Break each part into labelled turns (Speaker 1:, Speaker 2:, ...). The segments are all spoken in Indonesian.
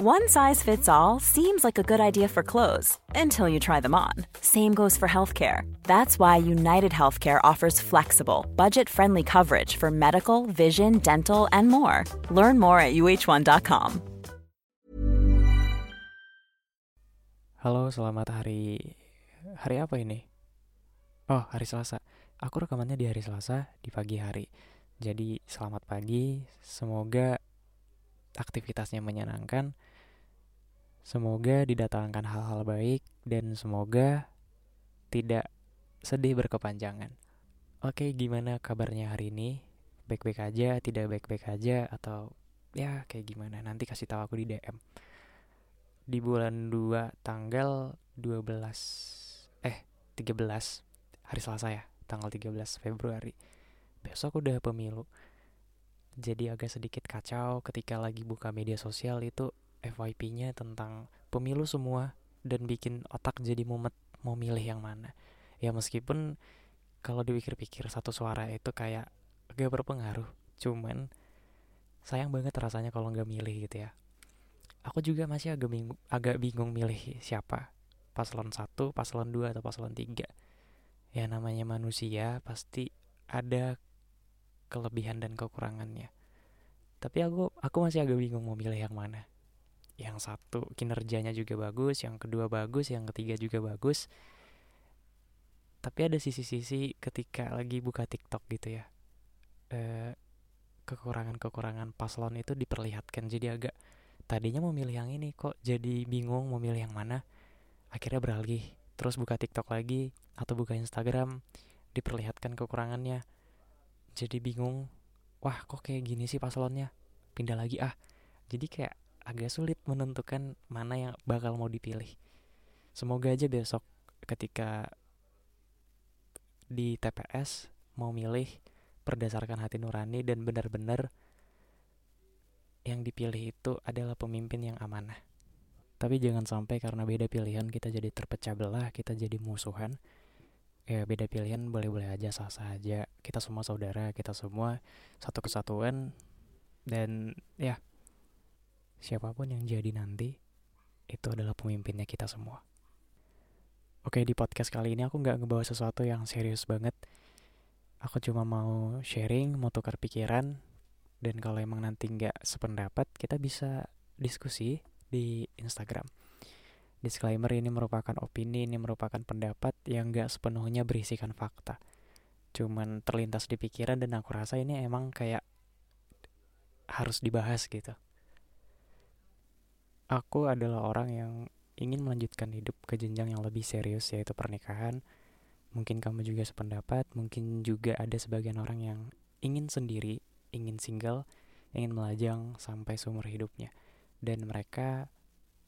Speaker 1: One size fits all seems like a good idea for clothes until you try them on. Same goes for healthcare. That's why United Healthcare offers flexible, budget friendly coverage for medical, vision, dental, and more. Learn more at uh1.com.
Speaker 2: Halo, selamat hari hari apa ini? Oh, hari Selasa. Aku rekamannya di hari Selasa di pagi hari. Jadi, selamat pagi. Semoga aktivitasnya menyenangkan. Semoga didatangkan hal-hal baik dan semoga tidak sedih berkepanjangan. Oke, gimana kabarnya hari ini? Baik-baik aja, tidak baik-baik aja atau ya kayak gimana? Nanti kasih tahu aku di DM di bulan 2 tanggal 12 eh 13 hari Selasa ya tanggal 13 Februari besok udah pemilu jadi agak sedikit kacau ketika lagi buka media sosial itu FYP-nya tentang pemilu semua dan bikin otak jadi mumet mau milih yang mana. Ya meskipun kalau dipikir-pikir satu suara itu kayak agak berpengaruh cuman sayang banget rasanya kalau nggak milih gitu ya. Aku juga masih agak bingung, agak bingung milih siapa. Paslon 1, paslon 2 atau paslon 3 ya namanya manusia pasti ada kelebihan dan kekurangannya. Tapi aku aku masih agak bingung mau milih yang mana. Yang satu kinerjanya juga bagus yang kedua bagus yang ketiga juga bagus. Tapi ada sisi-sisi ketika lagi buka TikTok gitu ya eh, kekurangan-kekurangan paslon itu diperlihatkan. Jadi agak tadinya mau milih yang ini kok jadi bingung mau milih yang mana? Akhirnya beralih terus buka TikTok lagi atau buka Instagram diperlihatkan kekurangannya jadi bingung wah kok kayak gini sih paslonnya pindah lagi ah jadi kayak agak sulit menentukan mana yang bakal mau dipilih semoga aja besok ketika di TPS mau milih berdasarkan hati nurani dan benar-benar yang dipilih itu adalah pemimpin yang amanah. Tapi jangan sampai karena beda pilihan kita jadi terpecah belah, kita jadi musuhan. Ya beda pilihan boleh-boleh aja sah-sah aja. Kita semua saudara, kita semua satu kesatuan dan ya siapa pun yang jadi nanti itu adalah pemimpinnya kita semua. Oke di podcast kali ini aku nggak ngebawa sesuatu yang serius banget. Aku cuma mau sharing, mau tukar pikiran, dan kalau emang nanti nggak sependapat kita bisa diskusi di Instagram disclaimer ini merupakan opini ini merupakan pendapat yang nggak sepenuhnya berisikan fakta. Cuman terlintas di pikiran dan aku rasa ini emang kayak harus dibahas gitu. Aku adalah orang yang ingin melanjutkan hidup ke jenjang yang lebih serius yaitu pernikahan. Mungkin kamu juga sependapat mungkin juga ada sebagian orang yang ingin sendiri ingin single, ingin melajang sampai seumur hidupnya. Dan mereka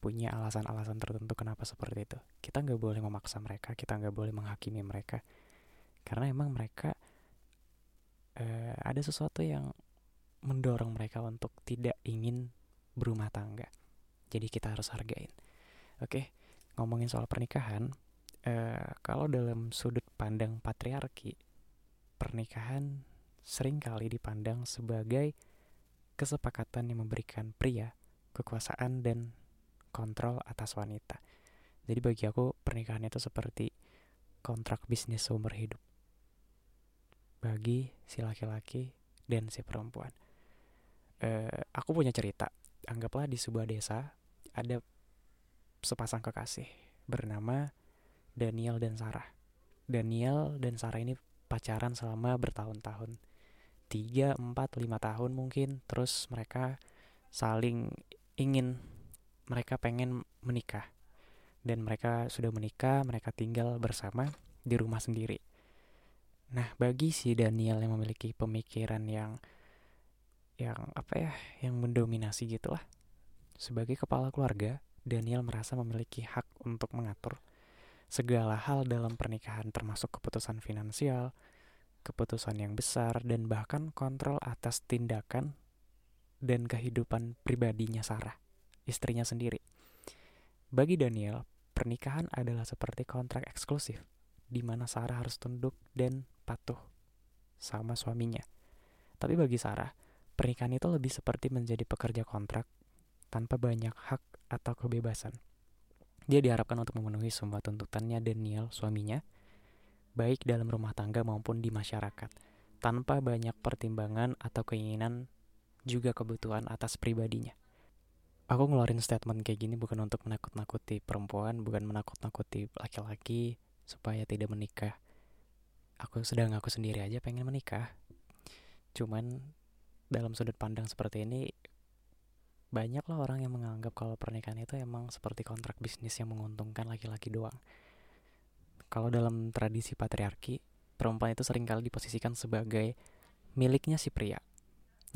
Speaker 2: punya alasan-alasan tertentu kenapa seperti itu. Kita nggak boleh memaksa mereka, kita nggak boleh menghakimi mereka. Karena emang mereka uh, ada sesuatu yang mendorong mereka untuk tidak ingin berumah tangga. Jadi kita harus hargain. Oke, ngomongin soal pernikahan, uh, kalau dalam sudut pandang patriarki, pernikahan sering kali dipandang sebagai kesepakatan yang memberikan pria kekuasaan dan kontrol atas wanita. Jadi bagi aku pernikahan itu seperti kontrak bisnis seumur hidup. Bagi si laki-laki dan si perempuan. Uh, aku punya cerita. Anggaplah di sebuah desa ada sepasang kekasih bernama Daniel dan Sarah. Daniel dan Sarah ini pacaran selama bertahun-tahun. tiga empat lima tahun mungkin. Terus mereka saling ingin, mereka pengen menikah. Dan mereka sudah menikah, mereka tinggal bersama di rumah sendiri. Nah, bagi si Daniel yang memiliki pemikiran yang yang apa ya, yang mendominasi gitulah. Sebagai kepala keluarga, Daniel merasa memiliki hak untuk mengatur segala hal dalam pernikahan termasuk keputusan finansial, keputusan yang besar, dan bahkan kontrol atas tindakan dan kehidupan pribadinya Sarah, istrinya sendiri. Bagi Daniel, pernikahan adalah seperti kontrak eksklusif, di mana Sarah harus tunduk dan patuh sama suaminya. Tapi bagi Sarah, pernikahan itu lebih seperti menjadi pekerja kontrak tanpa banyak hak atau kebebasan. Dia diharapkan untuk memenuhi semua tuntutannya Daniel, suaminya, baik dalam rumah tangga maupun di masyarakat, tanpa banyak pertimbangan atau keinginan juga kebutuhan atas pribadinya. Aku ngeluarin statement kayak gini bukan untuk menakut-nakuti perempuan, bukan menakut-nakuti laki-laki supaya tidak menikah. Aku sedang aku sendiri aja pengen menikah. Cuman dalam sudut pandang seperti ini banyak lah orang yang menganggap kalau pernikahan itu emang seperti kontrak bisnis yang menguntungkan laki-laki doang. Kalau dalam tradisi patriarki, perempuan itu sering kali diposisikan sebagai miliknya si pria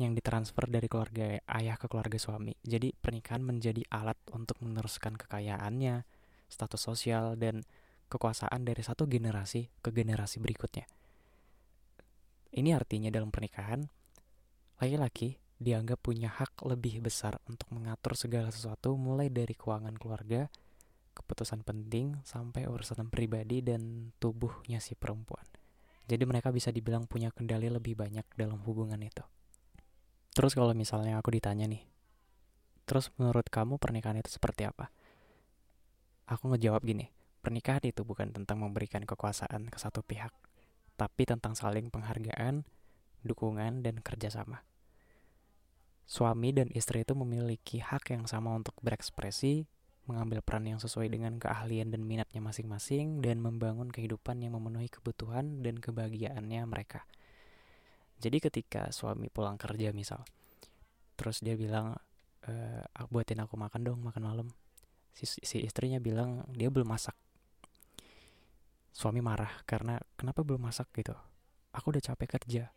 Speaker 2: yang ditransfer dari keluarga ayah ke keluarga suami. Jadi pernikahan menjadi alat untuk meneruskan kekayaannya, status sosial, dan kekuasaan dari satu generasi ke generasi berikutnya. Ini artinya dalam pernikahan, laki-laki dianggap punya hak lebih besar untuk mengatur segala sesuatu mulai dari keuangan keluarga, keputusan penting, sampai urusan pribadi dan tubuhnya si perempuan. Jadi mereka bisa dibilang punya kendali lebih banyak dalam hubungan itu. Terus kalau misalnya aku ditanya nih, terus menurut kamu pernikahan itu seperti apa? Aku ngejawab gini, pernikahan itu bukan tentang memberikan kekuasaan ke satu pihak, tapi tentang saling penghargaan, dukungan, dan kerjasama suami dan istri itu memiliki hak yang sama untuk berekspresi, mengambil peran yang sesuai dengan keahlian dan minatnya masing-masing, dan membangun kehidupan yang memenuhi kebutuhan dan kebahagiaannya mereka. Jadi ketika suami pulang kerja misal, terus dia bilang, e, buatin aku makan dong, makan malam. Si, si istrinya bilang dia belum masak. Suami marah karena kenapa belum masak gitu. Aku udah capek kerja.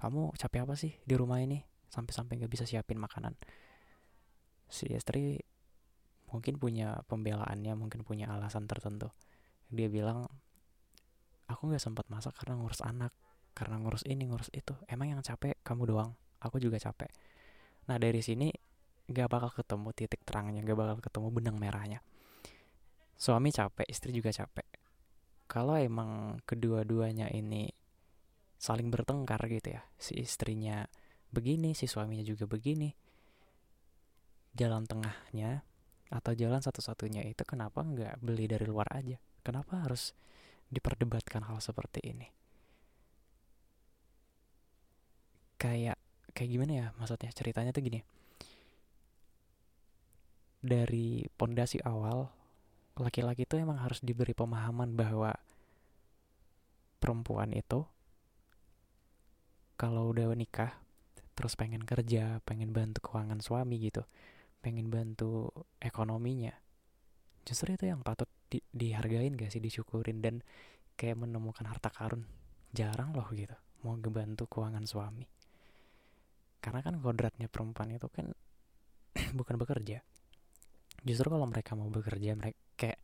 Speaker 2: Kamu capek apa sih di rumah ini? sampai-sampai nggak bisa siapin makanan si istri mungkin punya pembelaannya mungkin punya alasan tertentu dia bilang aku nggak sempat masak karena ngurus anak karena ngurus ini ngurus itu emang yang capek kamu doang aku juga capek nah dari sini gak bakal ketemu titik terangnya gak bakal ketemu benang merahnya suami capek istri juga capek kalau emang kedua-duanya ini saling bertengkar gitu ya si istrinya begini, si suaminya juga begini. Jalan tengahnya atau jalan satu-satunya itu kenapa nggak beli dari luar aja? Kenapa harus diperdebatkan hal seperti ini? Kayak kayak gimana ya maksudnya ceritanya tuh gini. Dari pondasi awal laki-laki itu emang harus diberi pemahaman bahwa perempuan itu kalau udah nikah terus pengen kerja pengen bantu keuangan suami gitu pengen bantu ekonominya justru itu yang patut di, dihargain gak sih disyukurin dan kayak menemukan harta karun jarang loh gitu mau ngebantu keuangan suami karena kan kodratnya perempuan itu kan bukan bekerja. Justru kalau mereka mau bekerja mereka kayak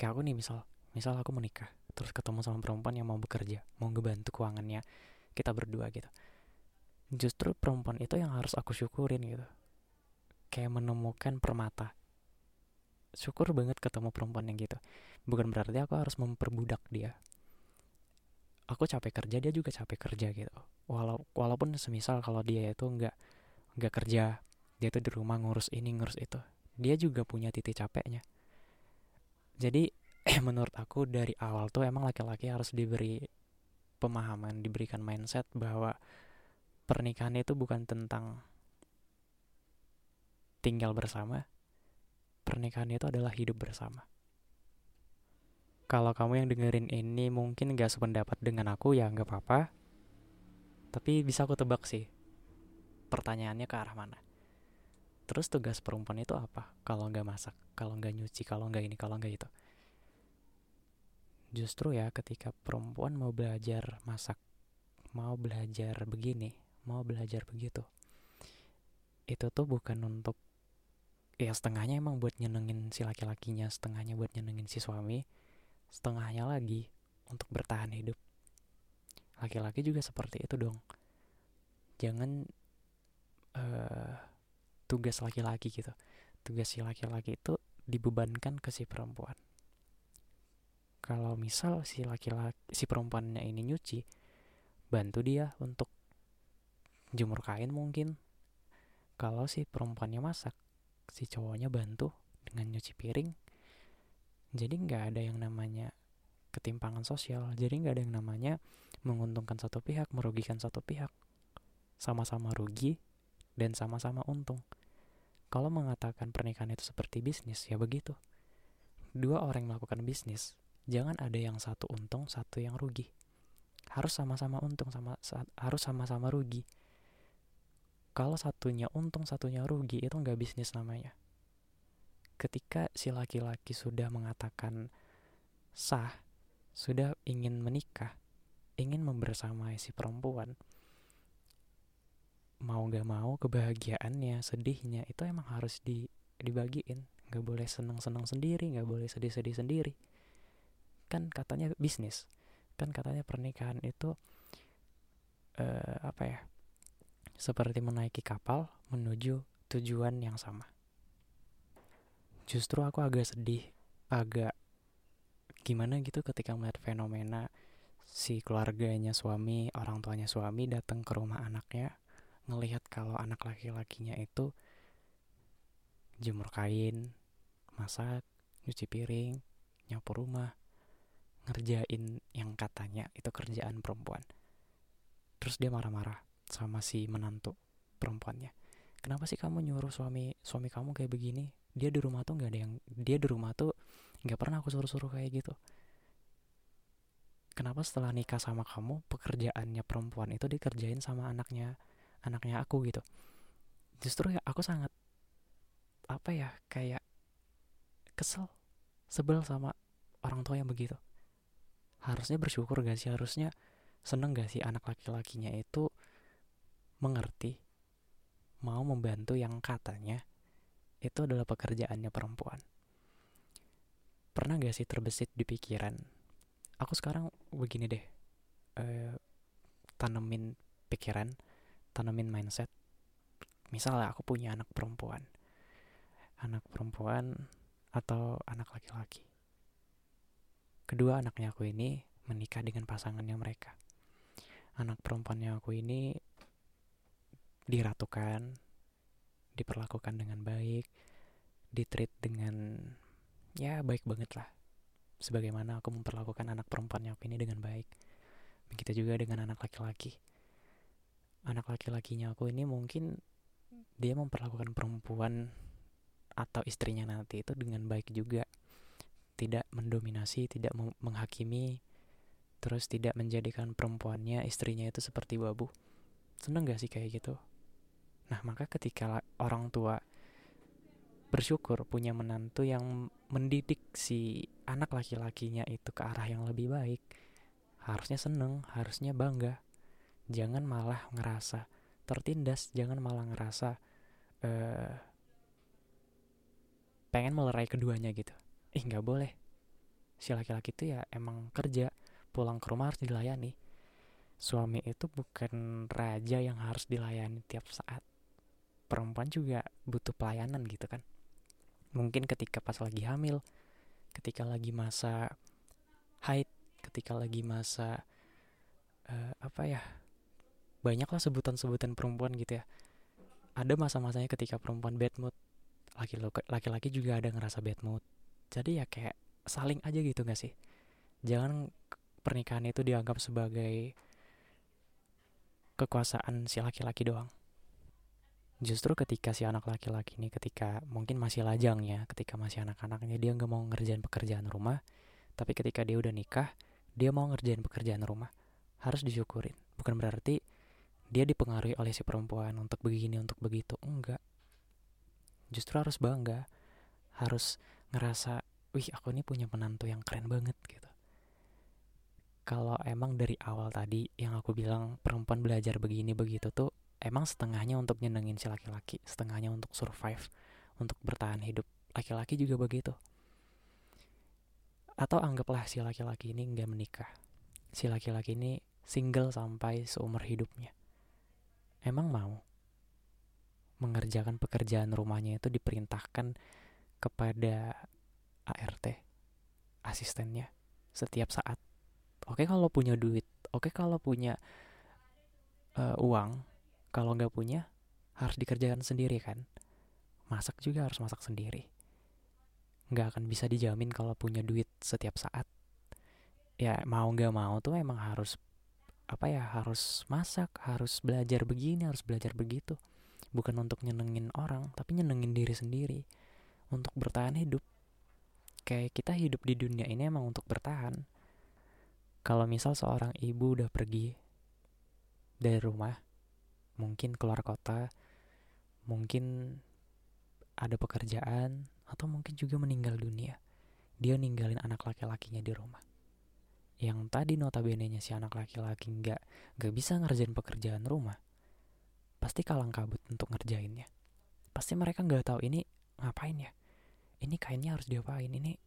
Speaker 2: kayak aku nih misal misal aku menikah terus ketemu sama perempuan yang mau bekerja mau ngebantu keuangannya kita berdua gitu. Justru perempuan itu yang harus aku syukurin gitu. Kayak menemukan permata. Syukur banget ketemu perempuan yang gitu. Bukan berarti aku harus memperbudak dia aku capek kerja dia juga capek kerja gitu. Walau walaupun semisal kalau dia itu nggak nggak kerja dia tuh di rumah ngurus ini ngurus itu dia juga punya titik capeknya. Jadi menurut aku dari awal tuh emang laki-laki harus diberi pemahaman diberikan mindset bahwa pernikahan itu bukan tentang tinggal bersama. Pernikahan itu adalah hidup bersama kalau kamu yang dengerin ini mungkin gak sependapat dengan aku ya nggak apa-apa. Tapi bisa aku tebak sih pertanyaannya ke arah mana? Terus tugas perempuan itu apa? Kalau nggak masak kalau nggak nyuci kalau nggak ini kalau nggak itu? Justru ya ketika perempuan mau belajar masak mau belajar begini mau belajar begitu itu tuh bukan untuk ya setengahnya emang buat nyenengin si laki-lakinya setengahnya buat nyenengin si suami setengahnya lagi untuk bertahan hidup. Laki-laki juga seperti itu dong. Jangan uh, tugas laki-laki gitu. Tugas si laki-laki itu dibebankan ke si perempuan. Kalau misal si laki-laki si perempuannya ini nyuci, bantu dia untuk jemur kain mungkin. Kalau si perempuannya masak, si cowoknya bantu dengan nyuci piring jadi nggak ada yang namanya ketimpangan sosial. Jadi nggak ada yang namanya menguntungkan satu pihak merugikan satu pihak. Sama-sama rugi dan sama-sama untung. Kalau mengatakan pernikahan itu seperti bisnis ya begitu. Dua orang yang melakukan bisnis jangan ada yang satu untung satu yang rugi. Harus sama-sama untung sama harus sama-sama rugi. Kalau satunya untung satunya rugi itu nggak bisnis namanya ketika si laki-laki sudah mengatakan sah, sudah ingin menikah, ingin membersamai si perempuan, mau gak mau kebahagiaannya, sedihnya itu emang harus di, dibagiin. Gak boleh senang-senang sendiri, gak boleh sedih-sedih sendiri. Kan katanya bisnis, kan katanya pernikahan itu uh, apa ya? Seperti menaiki kapal menuju tujuan yang sama justru aku agak sedih agak gimana gitu ketika melihat fenomena si keluarganya suami orang tuanya suami datang ke rumah anaknya ngelihat kalau anak laki-lakinya itu jemur kain masak nyuci piring nyapu rumah ngerjain yang katanya itu kerjaan perempuan. Terus dia marah-marah sama si menantu perempuannya kenapa sih kamu nyuruh suami suami kamu kayak begini? Dia di rumah tuh nggak ada yang dia di rumah tuh nggak pernah aku suruh-suruh kayak gitu. Kenapa setelah nikah sama kamu pekerjaannya perempuan itu dikerjain sama anaknya anaknya aku gitu? Justru ya aku sangat apa ya kayak kesel sebel sama orang tua yang begitu. Harusnya bersyukur gak sih? Harusnya seneng gak sih anak laki-lakinya itu mengerti mau membantu yang katanya itu adalah pekerjaannya perempuan. Pernah gak sih terbesit di pikiran? Aku sekarang begini deh, uh, tanemin pikiran, tanemin mindset. Misalnya aku punya anak perempuan, anak perempuan atau anak laki-laki. Kedua anaknya aku ini menikah dengan pasangannya mereka. Anak perempuannya aku ini diratukan, diperlakukan dengan baik, ditreat dengan ya baik banget lah. Sebagaimana aku memperlakukan anak perempuannya aku ini dengan baik. Begitu juga dengan anak laki-laki. Anak laki-lakinya aku ini mungkin dia memperlakukan perempuan atau istrinya nanti itu dengan baik juga. Tidak mendominasi, tidak menghakimi, terus tidak menjadikan perempuannya, istrinya itu seperti babu. Seneng gak sih kayak gitu? Nah, maka ketika orang tua bersyukur punya menantu yang mendidik si anak laki-lakinya itu ke arah yang lebih baik, harusnya seneng, harusnya bangga. Jangan malah ngerasa tertindas, jangan malah ngerasa uh, pengen melerai keduanya gitu. Ih, nggak boleh. Si laki-laki itu ya emang kerja, pulang ke rumah harus dilayani. Suami itu bukan raja yang harus dilayani tiap saat perempuan juga butuh pelayanan gitu kan. Mungkin ketika pas lagi hamil ketika lagi masa haid ketika lagi masa uh, apa ya banyaklah sebutan-sebutan perempuan gitu ya. Ada masa-masanya ketika perempuan bad mood laki-laki juga ada ngerasa bad mood. Jadi ya kayak saling aja gitu gak sih? Jangan pernikahan itu dianggap sebagai kekuasaan si laki-laki doang. Justru ketika si anak laki-laki ini ketika mungkin masih lajang ya, ketika masih anak-anaknya dia nggak mau ngerjain pekerjaan rumah, tapi ketika dia udah nikah, dia mau ngerjain pekerjaan rumah, harus disyukurin. Bukan berarti dia dipengaruhi oleh si perempuan untuk begini, untuk begitu. Enggak. Justru harus bangga, harus ngerasa, wih aku ini punya menantu yang keren banget gitu kalau emang dari awal tadi yang aku bilang perempuan belajar begini begitu tuh emang setengahnya untuk nyenengin si laki-laki, setengahnya untuk survive, untuk bertahan hidup. Laki-laki juga begitu. Atau anggaplah si laki-laki ini nggak menikah. Si laki-laki ini single sampai seumur hidupnya. Emang mau mengerjakan pekerjaan rumahnya itu diperintahkan kepada ART, asistennya, setiap saat oke kalau punya duit oke kalau punya uh, uang kalau nggak punya harus dikerjakan sendiri kan. Masak juga harus masak sendiri. Nggak akan bisa dijamin kalau punya duit setiap saat. Ya mau nggak mau tuh emang harus apa ya harus masak harus belajar begini harus belajar begitu. Bukan untuk nyenengin orang tapi nyenengin diri sendiri. Untuk bertahan hidup. Kayak kita hidup di dunia ini emang untuk bertahan. Kalau misal seorang ibu udah pergi dari rumah, mungkin keluar kota, mungkin ada pekerjaan, atau mungkin juga meninggal dunia. Dia ninggalin anak laki-lakinya di rumah. Yang tadi notabene-nya si anak laki-laki nggak nggak bisa ngerjain pekerjaan rumah, pasti kalang kabut untuk ngerjainnya. Pasti mereka nggak tahu ini ngapain ya. Ini kainnya harus diapain, ini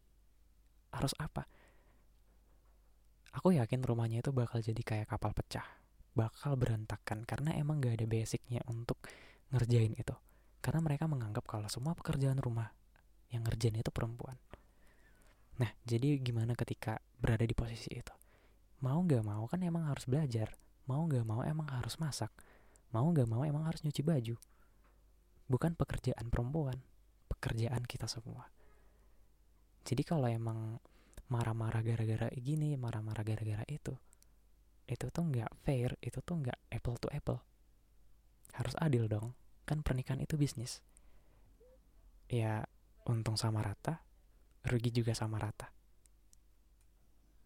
Speaker 2: harus apa aku yakin rumahnya itu bakal jadi kayak kapal pecah bakal berantakan karena emang gak ada basicnya untuk ngerjain itu. Karena mereka menganggap kalau semua pekerjaan rumah yang ngerjain itu perempuan. Nah jadi gimana ketika berada di posisi itu? Mau gak mau kan emang harus belajar. Mau gak mau emang harus masak. Mau gak mau emang harus nyuci baju. Bukan pekerjaan perempuan pekerjaan kita semua. Jadi kalau emang marah-marah gara-gara gini marah-marah gara-gara itu itu tuh nggak fair itu tuh nggak apple to apple. Harus adil dong kan pernikahan itu bisnis. Ya untung sama rata rugi juga sama rata.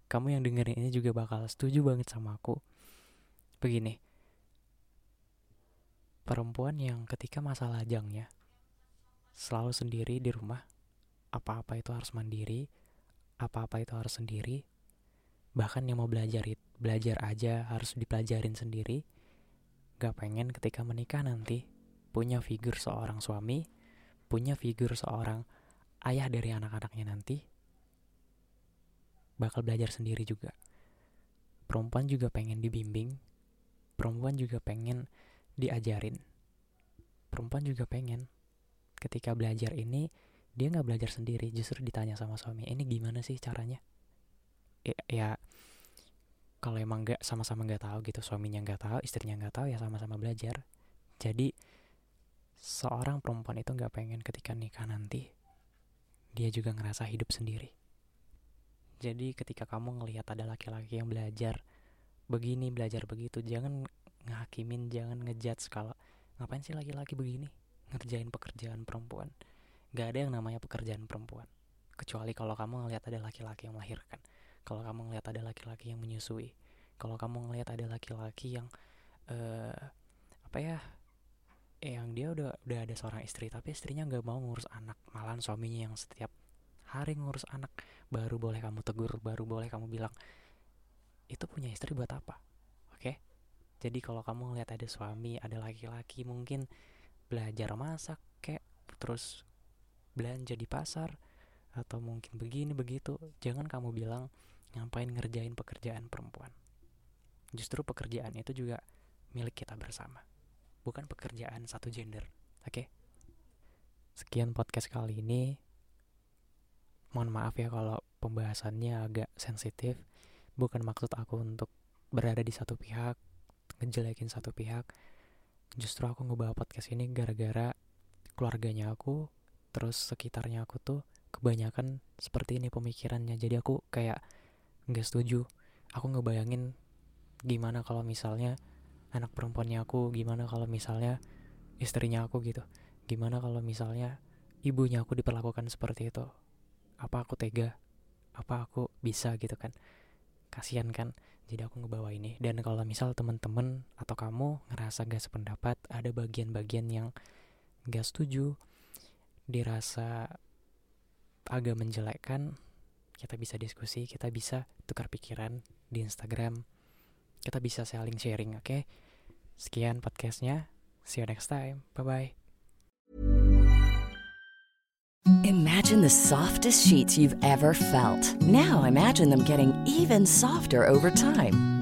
Speaker 2: Kamu yang dengerin ini juga bakal setuju banget sama aku. Begini perempuan yang ketika masa lajangnya selalu sendiri di rumah apa-apa itu harus mandiri apa-apa itu harus sendiri bahkan yang mau belajar belajar aja harus dipelajarin sendiri. Gak pengen ketika menikah nanti punya figur seorang suami punya figur seorang ayah dari anak-anaknya nanti bakal belajar sendiri juga. Perempuan juga pengen dibimbing perempuan juga pengen diajarin. Perempuan juga pengen. Ketika belajar ini dia nggak belajar sendiri justru ditanya sama suami ini gimana sih caranya? Ya, ya kalau emang nggak sama-sama nggak tahu gitu suaminya nggak tahu istrinya nggak tahu ya sama-sama belajar jadi seorang perempuan itu nggak pengen ketika nikah nanti dia juga ngerasa hidup sendiri jadi ketika kamu ngelihat ada laki-laki yang belajar begini belajar begitu jangan ngakimin jangan ngejudge kalau ngapain sih laki-laki begini ngerjain pekerjaan perempuan Gak ada yang namanya pekerjaan perempuan. Kecuali kalau kamu ngelihat ada laki-laki yang melahirkan. Kalau kamu ngelihat ada laki-laki yang menyusui. Kalau kamu ngelihat ada laki-laki yang uh, apa ya? Yang dia udah udah ada seorang istri tapi istrinya nggak mau ngurus anak, malah suaminya yang setiap hari ngurus anak baru boleh kamu tegur, baru boleh kamu bilang itu punya istri buat apa? Oke? Jadi kalau kamu ngelihat ada suami, ada laki-laki mungkin belajar masak kayak terus belanja di pasar atau mungkin begini begitu jangan kamu bilang ngapain ngerjain pekerjaan perempuan? Justru pekerjaan itu juga milik kita bersama bukan pekerjaan satu gender oke? Okay? sekian podcast kali ini. Mohon maaf ya kalau pembahasannya agak sensitif. Bukan maksud aku untuk berada di satu pihak ngejelekin satu pihak. Justru aku ngebawa podcast ini gara-gara keluarganya aku terus sekitarnya aku tuh kebanyakan seperti ini pemikirannya. Jadi aku kayak nggak setuju. Aku ngebayangin gimana kalau misalnya anak perempuannya aku gimana kalau misalnya istrinya aku gitu. Gimana kalau misalnya ibunya aku diperlakukan seperti itu. Apa aku tega? Apa aku bisa gitu kan? Kasihan kan? Jadi aku ngebawa ini. Dan kalau misal temen-temen atau kamu ngerasa gak sependapat ada bagian-bagian yang gak setuju dirasa agak menjelekkan kita bisa diskusi kita bisa tukar pikiran di Instagram kita bisa saling sharing oke okay? sekian podcastnya see you next time bye bye
Speaker 3: Imagine the softest sheets you've ever felt. Now imagine them getting even softer over time.